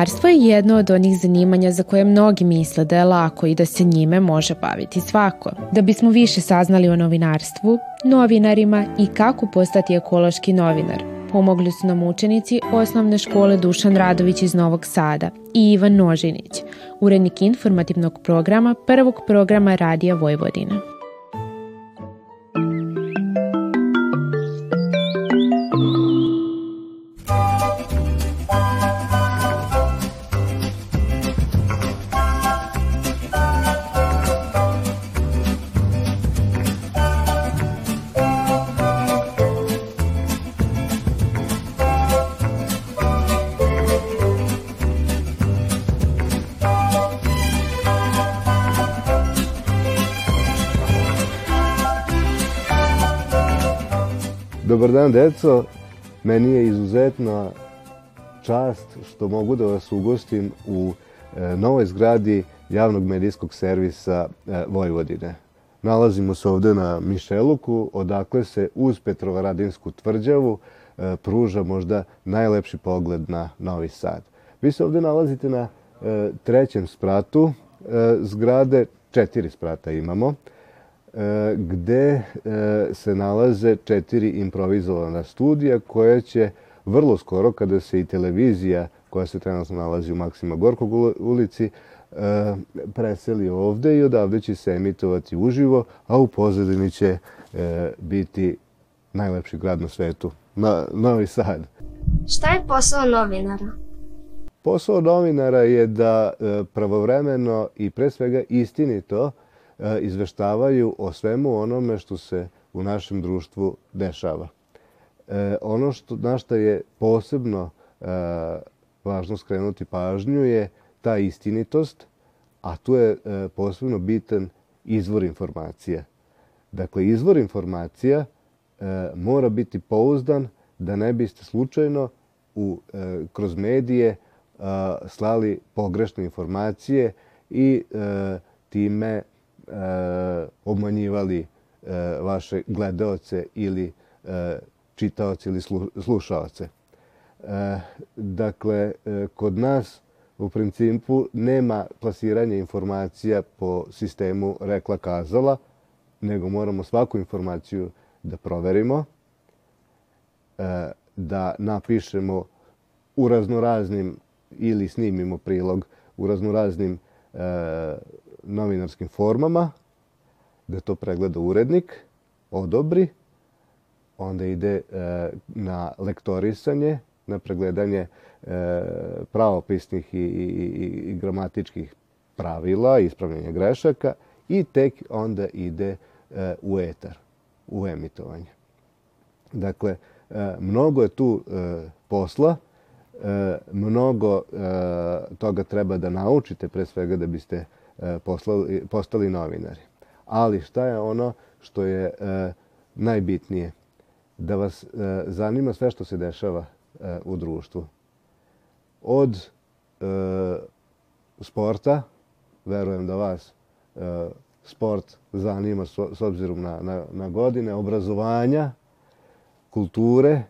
Novinarstvo je jedno od onih zanimanja za koje mnogi misle da je lako i da se njime može baviti svako. Da bismo više saznali o novinarstvu, novinarima i kako postati ekološki novinar, pomogli su nam učenici osnovne škole Dušan Radović iz Novog Sada i Ivan Nožinić, urednik informativnog programa prvog programa Radija Vojvodina. Dobar dan, deco. Meni je izuzetna čast što mogu da vas ugostim u e, novoj zgradi javnog medijskog servisa e, Vojvodine. Nalazimo se ovde na Mišeluku, odakle se uz Petrovaradinsku tvrđavu e, pruža možda najlepši pogled na Novi Sad. Vi se ovde nalazite na trećem spratu zgrade, četiri sprata imamo. E, gde e, se nalaze četiri improvizovana studija koje će vrlo skoro, kada se i televizija koja se trenutno nalazi u Maksima Gorkog ulici, e, preseli ovde i odavde će se emitovati uživo, a u pozadini će biti najlepši grad na svetu, na Novi Sad. Šta je posao novinara? Posao novinara je da pravovremeno i pre svega istinito izveštavaju o svemu onome što se u našem društvu dešava. E, ono što, na što je posebno e, važno skrenuti pažnju je ta istinitost, a tu je posebno bitan izvor informacija. Dakle, izvor informacija mora biti pouzdan da ne biste slučajno u, kroz medije slali pogrešne informacije i time e, obmanjivali e, vaše gledaoce ili e, čitaoce ili slu, slušaoce. Dakle, kod nas u principu nema plasiranja informacija po sistemu rekla kazala, nego moramo svaku informaciju da proverimo, da napišemo u raznoraznim ili snimimo prilog u raznoraznim novinarskim formama, da to pregleda urednik, odobri, onda ide e, na lektorisanje, na pregledanje e, pravopisnih i, i, i gramatičkih pravila, ispravljanje grešaka i tek onda ide e, u etar, u emitovanje. Dakle, e, mnogo je tu e, posla, e, mnogo e, toga treba da naučite pre svega da biste E, poslali, postali novinari. Ali šta je ono što je e, najbitnije? Da vas e, zanima sve što se dešava u društvu. Od sporta, verujem da vas sport zanima s obzirom na, na, na godine, obrazovanja, kulture,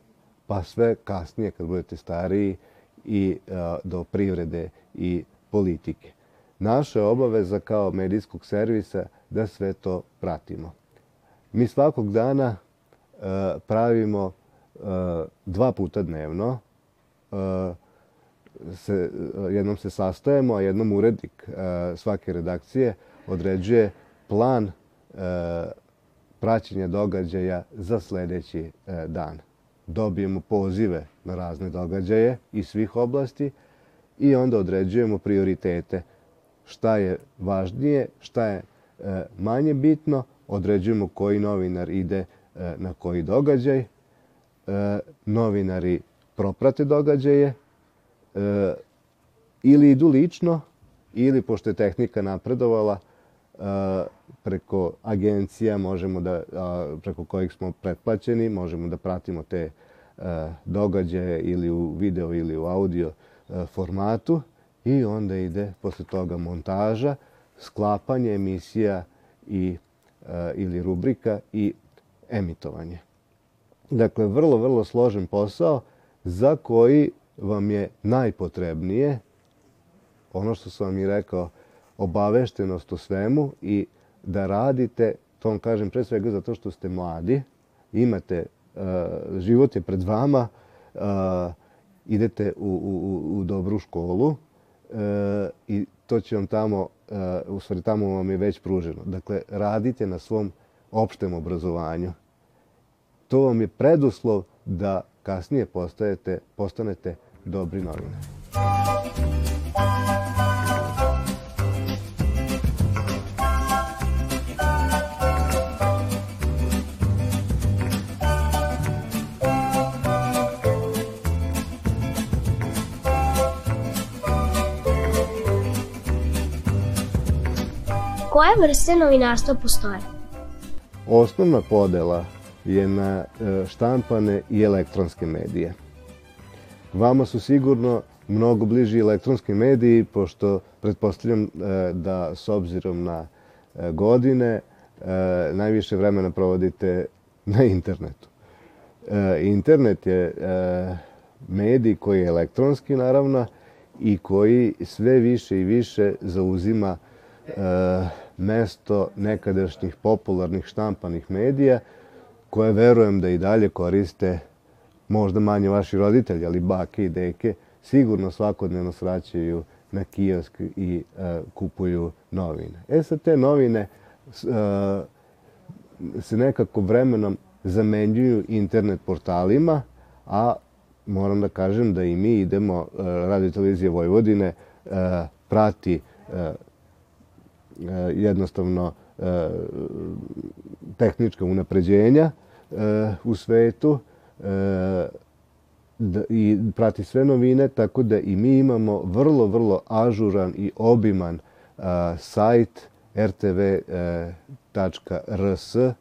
pa sve kasnije kad budete stariji i do privrede i politike. Naša obaveza kao medijskog servisa da sve to pratimo. Mi svakog dana e, pravimo e, dva puta dnevno. E, se, jednom se sastajemo, a jednom urednik e, svake redakcije određuje plan e, praćenja događaja za sledeći e, dan. Dobijemo pozive na razne događaje iz svih oblasti i onda određujemo prioritete šta je važnije, šta je e, manje bitno, određujemo koji novinar ide e, na koji događaj. E, novinari proprate događaje ili idu lično ili, pošto je tehnika napredovala, preko agencija možemo da, preko kojih smo pretplaćeni, možemo da pratimo te događaje ili u video ili u audio formatu i onda ide posle toga montaža, sklapanje emisija i, e, ili rubrika i emitovanje. Dakle, vrlo, vrlo složen posao za koji vam je najpotrebnije, ono što sam vam i rekao, obaveštenost o svemu i da radite, to vam kažem pre svega zato što ste mladi, imate, uh, život je pred vama, uh, idete u, u, u dobru školu i to će vam tamo, uh, u stvari tamo vam je već pruženo. Dakle, radite na svom opštem obrazovanju. To vam je preduslov da kasnije postajete, postanete dobri novinari. Koje vrste novinarstva postoje? Osnovna podela je na e, štampane i elektronske medije. Vama su sigurno mnogo bliži elektronski mediji, pošto pretpostavljam e, da s obzirom na e, godine najviše vremena provodite na internetu. Internet je medij koji je elektronski, naravno, i koji sve više i više zauzima mesto nekadašnjih popularnih štampanih medija, koje verujem da i dalje koriste možda manje vaši roditelji, ali bake i deke, sigurno svakodnevno sraćaju na kiosk i e, kupuju novine. E sad te novine e, se nekako vremenom zamenjuju internet portalima, a moram da kažem da i mi idemo, e, Radio Televizije Vojvodine e, prati e jednostavno e, tehnička unapređenja e, u svetu i prati sve novine, tako da i mi imamo vrlo, vrlo ažuran i obiman sajt rtv.rs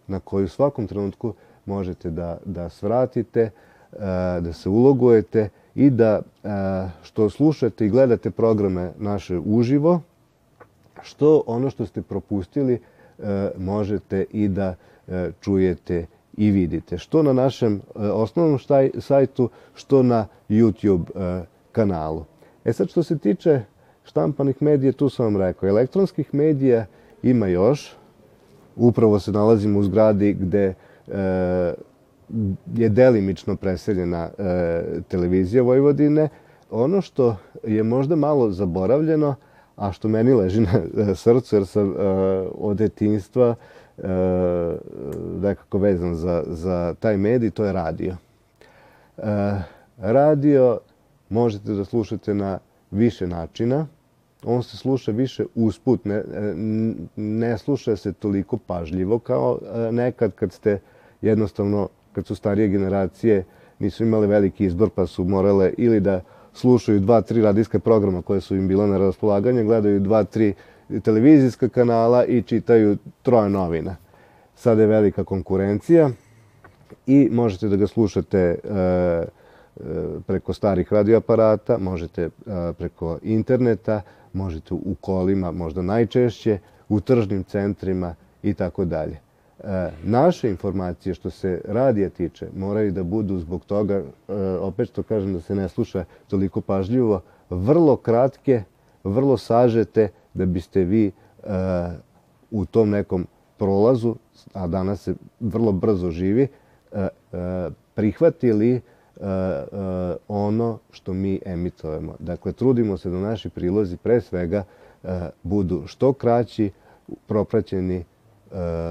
na koji u svakom trenutku možete da, da svratite, da se ulogujete i da što slušate i gledate programe naše uživo, što ono što ste propustili možete i da E, čujete i vidite. Što na našem e, osnovnom štaj, sajtu, što na YouTube e, kanalu. E sad što se tiče štampanih medija, tu sam vam rekao, elektronskih medija ima još. Upravo se nalazimo u zgradi gde je delimično preseljena televizija Vojvodine. Ono što je možda malo zaboravljeno, a što meni leži na srcu, jer sam od detinstva E, nekako vezan za, za taj medij, to je radio. E, radio možete da slušate na više načina. On se sluša više usput, ne, ne sluša se toliko pažljivo kao e, nekad kad ste jednostavno, kad su starije generacije, nisu imali veliki izbor pa su morale ili da slušaju dva, tri radijska programa koje su im bila na raspolaganje, gledaju dva, tri televizijska kanala i čitaju troje novina. Sada je velika konkurencija i možete da ga slušate e, e, preko starih radioaparata, možete e, preko interneta, možete u kolima, možda najčešće, u tržnim centrima i tako dalje. Naše informacije što se radija tiče moraju da budu zbog toga, opet što kažem da se ne sluša toliko pažljivo, vrlo kratke, vrlo sažete da biste vi u tom nekom prolazu, a danas se vrlo brzo živi, e, e, prihvatili e, ono što mi emitujemo. Dakle, trudimo se da naši prilozi pre svega budu što kraći, propraćeni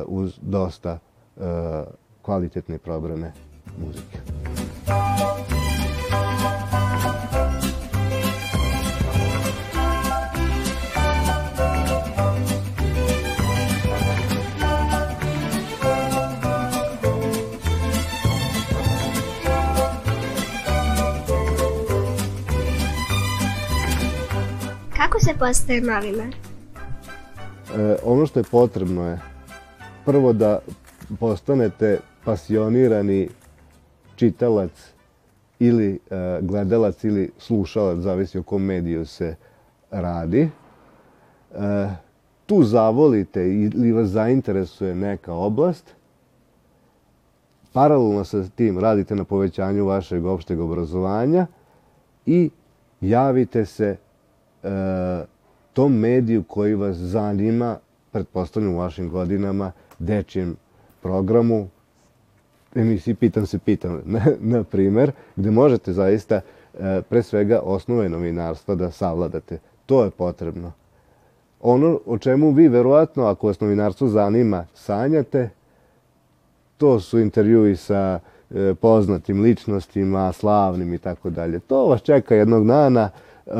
uz dosta kvalitetne probrane muzike. Kako se postaje novinar? E, ono što je potrebno je prvo da postanete pasionirani čitalac ili e, gledalac ili slušalac, zavisi o kom mediju se radi. E, tu zavolite ili vas zainteresuje neka oblast. Paralelno sa tim radite na povećanju vašeg opšteg obrazovanja i javite se e, tom mediju koji vas zanima, pretpostavljam u vašim godinama, dečijem programu, emisiji Pitam se pitam, na, na primer, gde možete zaista e, pre svega osnove novinarstva da savladate. To je potrebno. Ono o čemu vi verovatno, ako vas novinarstvo zanima, sanjate, to su intervjui sa e, poznatim ličnostima, slavnim i tako dalje. To vas čeka jednog dana e,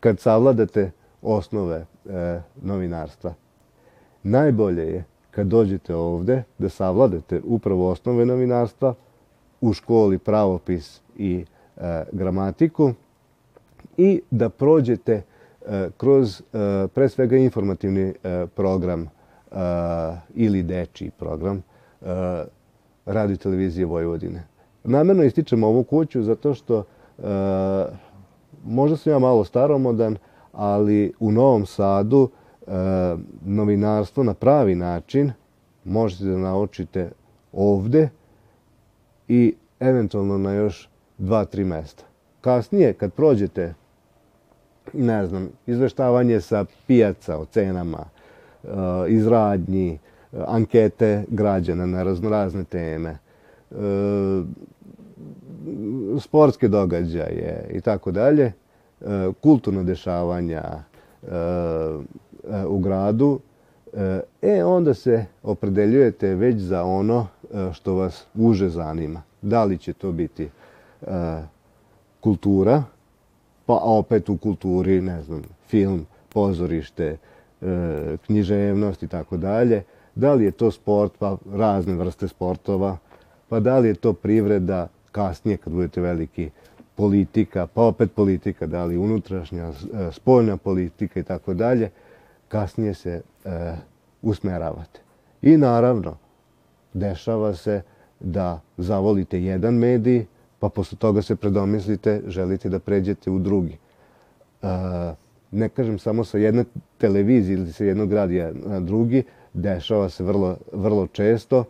kad savladate osnove novinarstva. Najbolje je kad dođete ovde da savladate upravo osnove novinarstva u školi pravopis i e, gramatiku i da prođete e, kroz e, pre svega informativni e, program e, ili dečiji program e, radio televizije Vojvodine. Namerno ističem ovu kuću zato što možda sam ja malo staromodan, ali u Novom Sadu novinarstvo na pravi način možete da naučite ovde i eventualno na još dva, tri mesta. Kasnije, kad prođete, ne znam, izveštavanje sa pijaca o cenama, e, izradnji, ankete građana na raznorazne teme, e, sportske događaje i tako dalje, e, kulturno dešavanja u gradu, e, onda se opredeljujete već za ono što vas uže zanima. Da li će to biti kultura, pa opet u kulturi, ne znam, film, pozorište, književnost i tako dalje, Da li je to sport, pa razne vrste sportova, pa da li je to privreda, kasnije kad budete veliki, politika, pa opet politika, da li unutrašnja, e, spoljna politika i tako dalje, kasnije se e, usmeravate. I naravno, dešava se da zavolite jedan medij, pa posle toga se predomislite, želite da pređete u drugi. E, ne kažem samo sa jedne televizije ili sa jednog radija na drugi, dešava se vrlo, vrlo često.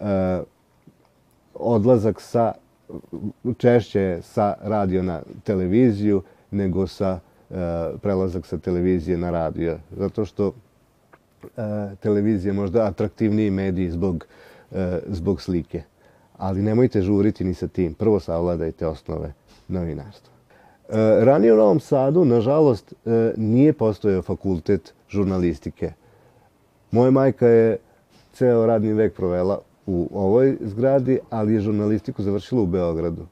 E, odlazak sa, češće sa radio na televiziju nego sa e, prelazak sa televizije na radio. Zato što e, televizija možda atraktivniji medij zbog, e, zbog slike. Ali nemojte žuriti ni sa tim. Prvo savladajte osnove novinarstva. E, ranije u Novom Sadu, nažalost, e, nije postojao fakultet žurnalistike. Moja majka je ceo radni vek provela u ovoj zgradi, ali je žurnalistiku završila u Beogradu.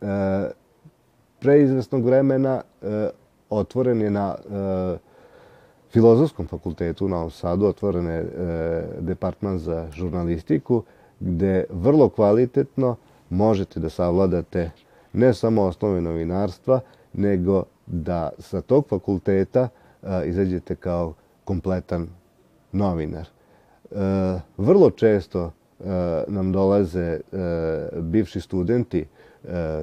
E, pre izvesnog vremena e, otvoren je na e, Filozofskom fakultetu u Novom Sadu, otvoren je e, departman za žurnalistiku, gde vrlo kvalitetno možete da savladate ne samo osnove novinarstva, nego da sa tog fakulteta e, izađete kao kompletan novinar. E, vrlo često e, nam dolaze e, bivši studenti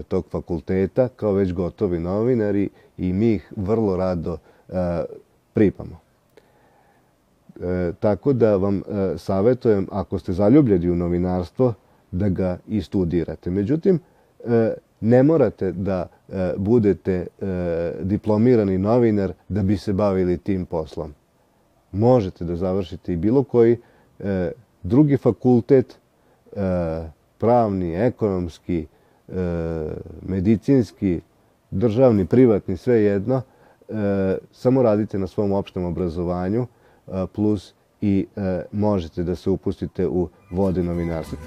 tog fakulteta kao već gotovi novinari i mi ih vrlo rado pripamo. tako da vam savjetujem, ako ste zaljubljeni u novinarstvo, da ga i studirate. Međutim, ne morate da budete diplomirani novinar da bi se bavili tim poslom možete da završite i bilo koji e, drugi fakultet, e, pravni, ekonomski, e, medicinski, državni, privatni, sve jedno, e, samo radite na svom opštem obrazovanju, e, plus i e, možete da se upustite u vode novinarstva.